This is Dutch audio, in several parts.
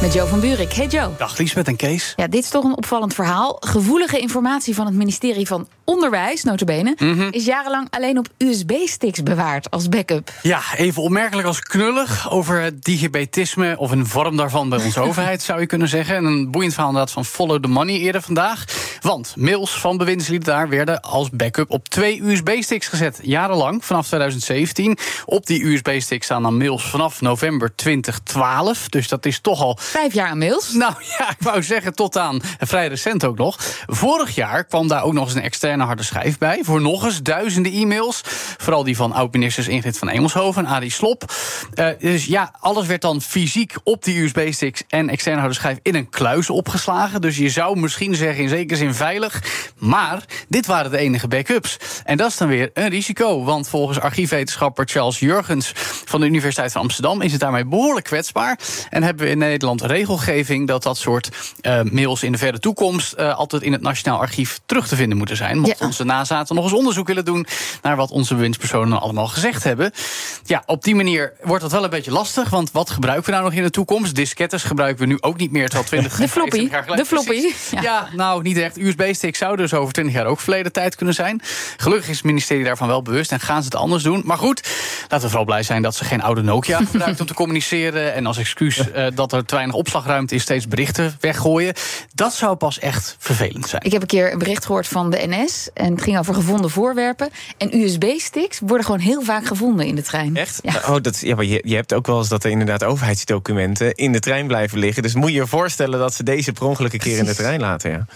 Met Joe van Buurik. Hey Joe. Dag Liesbeth en Kees. Ja, dit is toch een opvallend verhaal. Gevoelige informatie van het ministerie van Onderwijs, notabene... Mhm. is jarenlang alleen op USB-sticks bewaard als backup. Ja, even opmerkelijk als knullig over het digibetisme... of een vorm daarvan bij onze overheid, zou je kunnen zeggen. En een boeiend verhaal inderdaad van Follow the Money eerder vandaag. Want mails van bewindslieden daar werden als backup op twee USB-sticks gezet. Jarenlang, vanaf 2017. Op die USB-sticks staan dan mails vanaf november 2012. Dus dat is toch al Vijf jaar aan mails. Nou ja, ik wou zeggen tot aan vrij recent ook nog. Vorig jaar kwam daar ook nog eens een externe harde schijf bij. Voor nog eens duizenden e-mails. Vooral die van oud-ministers Ingrid van Engelshoven en Adi Slop. Eh, dus ja, alles werd dan fysiek op die USB-sticks en externe harde schijf in een kluis opgeslagen. Dus je zou misschien zeggen in zekere zin veilig. Maar dit waren de enige backups. En dat is dan weer een risico. Want volgens archiefwetenschapper Charles Jurgens van de Universiteit van Amsterdam is het daarmee behoorlijk kwetsbaar. En hebben we in Nederland regelgeving dat dat soort eh, mails in de verre toekomst eh, altijd in het Nationaal Archief terug te vinden moeten zijn. Mocht Ja. onze nazaten nog eens onderzoek willen doen naar wat onze bewindspersonen allemaal gezegd hebben. Ja, op die manier wordt dat wel een beetje lastig. Want wat gebruiken we nou nog in de toekomst? Diskettes gebruiken we nu ook niet meer. Terwijl 20 De floppy. 25 jaar geleden- De floppy. Ja. nou niet echt. USB-sticks zouden dus over 20 jaar ook verleden tijd kunnen zijn. Gelukkig is het ministerie daarvan wel bewust en gaan ze het anders doen. Maar goed, laten we vooral blij zijn dat ze geen oude Nokia gebruikt om te communiceren. En als excuus eh, dat er te weinig opslagruimte is, steeds berichten weggooien. Dat zou pas echt vervelend zijn. Ik heb een keer een bericht gehoord van de NS. En het ging over gevonden voorwerpen. En USB-sticks worden gewoon heel vaak gevonden in de trein. Echt? Ja. Oh, dat, ja, maar je, je hebt ook wel eens dat er inderdaad overheidsdocumenten in de trein blijven liggen. Dus moet je je voorstellen dat ze deze per ongeluk een keer in de trein laten. Ja.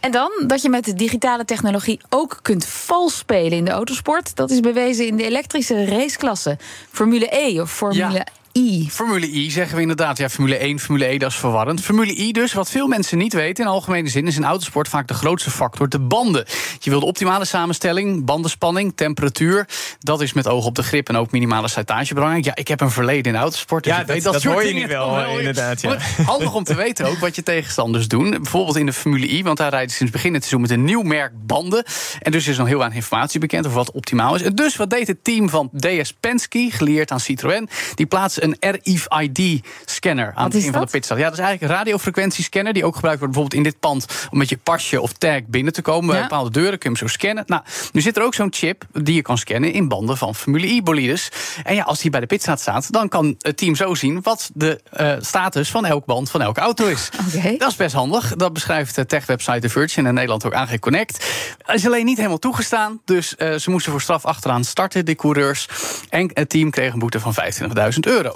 En dan dat je met de digitale technologie ook kunt vals spelen in de autosport. Dat is bewezen in de elektrische raceklasse. Formule E of Formule Ja. I. Formule I zeggen we inderdaad. Ja, Formule 1, Formule E, dat is verwarrend. Formule I dus, wat veel mensen niet weten... in algemene zin is in autosport vaak de grootste factor de banden. Je wil de optimale samenstelling, bandenspanning, temperatuur. Dat is met oog op de grip en ook minimale slijtage belangrijk. Ja, ik heb een verleden in autosport. dus Ja, ik dat- weet dat soort hoor je nu wel, inderdaad, ja. Handig om te weten ook wat je tegenstanders doen. Bijvoorbeeld in de Formule I, want daar rijden ze sinds begin het seizoen met een nieuw merk banden. En dus is nog heel weinig informatie bekend over wat optimaal is. En dus wat deed het team van DS Penske, geleerd aan Citroën? Die plaatsen een RFID-scanner aan het begin van de dat? pitstop. Ja, dat is eigenlijk een radiofrequentiescanner die ook gebruikt wordt bijvoorbeeld in dit pand om met je pasje of tag binnen te komen. Bij Ja. bepaalde deuren kun je hem zo scannen. Nou, nu zit er ook zo'n chip die je kan scannen in banden van Formule I-bolides. En ja, als die bij de pitstraat staat, dan kan het team zo zien wat de eh, status van elk band van elke auto is. Dat is best handig. Dat beschrijft de tech-website The Verge en in Nederland ook AG Connect. Is alleen niet helemaal toegestaan. Dus eh, ze moesten voor straf achteraan starten, de coureurs. En het team kreeg een boete van 25.000 euro.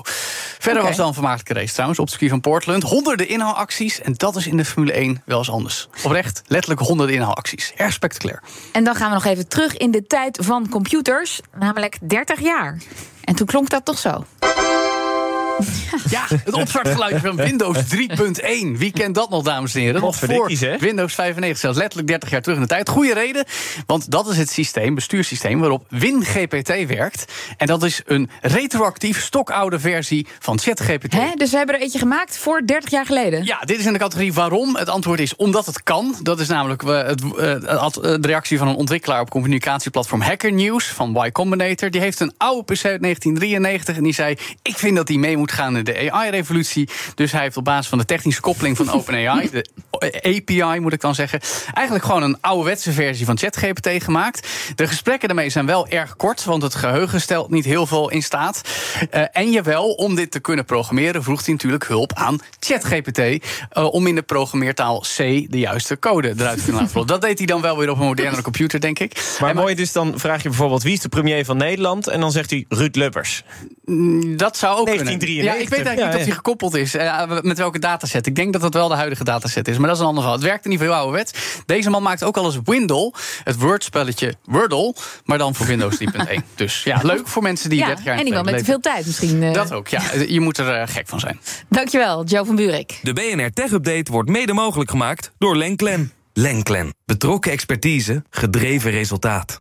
Verder was dan een vermaardelijke race trouwens op het circuit van Portland. Honderden inhaalacties. En dat is in de Formule 1 wel eens anders. Oprecht, letterlijk honderden inhaalacties. Erg spectaculair. En dan gaan we nog even terug in de tijd van computers. Namelijk 30 jaar. En toen klonk dat toch zo. Ja, het opstartgeluidje van Windows 3.1. Wie kent dat nog, dames en heren? Nog voor. Windows 95, zelfs letterlijk 30 jaar terug in de tijd. Goede reden, want dat is het systeem, bestuurssysteem... waarop WinGPT werkt. En dat is een retroactief, stokoude versie van ChatGPT. Hè? Dus we hebben er eentje gemaakt voor 30 jaar geleden. Ja, dit is in de categorie waarom. Het antwoord is omdat het kan. Dat is namelijk eh, het, eh, het- de reactie van een ontwikkelaar op communicatieplatform Hacker News van Y Combinator. Die heeft een oude PC uit 1993 en die zei: Ik vind dat die mee moet gaan in de AI-revolutie. Dus hij heeft op basis van de technische koppeling van OpenAI, de API moet ik dan zeggen, eigenlijk gewoon een ouderwetse versie van ChatGPT gemaakt. De gesprekken daarmee zijn wel erg kort, want het geheugen stelt niet heel veel in staat. Eh, en jawel, om dit te kunnen programmeren, vroeg hij natuurlijk hulp aan ChatGPT. eh, om in de programmeertaal C de juiste code eruit te kunnen laten. Dat deed hij dan wel weer op een modernere computer, denk ik. Maar En mooi, dus dan vraag je bijvoorbeeld wie is de premier van Nederland? En dan zegt hij Ruud Lubbers. Dat zou ook kunnen. 1993. Ja, ik weet eigenlijk Ja, niet of ja. hij gekoppeld is. eh, met welke dataset. Ik denk dat dat wel de huidige dataset is. Maar dat is een ander verhaal. Het werkt in ieder geval heel ouderwets. Deze man maakt ook al eens Windle. Het woordspelletje Wordle. Maar dan voor Windows 3.1. Dus ja, leuk voor mensen die Ja, 30 jaar en iemand met te veel tijd misschien. eh. Dat ook, ja. Je moet er eh, gek van zijn. Dankjewel, Joe van Buurik. De BNR Tech Update wordt mede mogelijk gemaakt door Lenklen. Lenklen. Betrokken expertise, gedreven resultaat.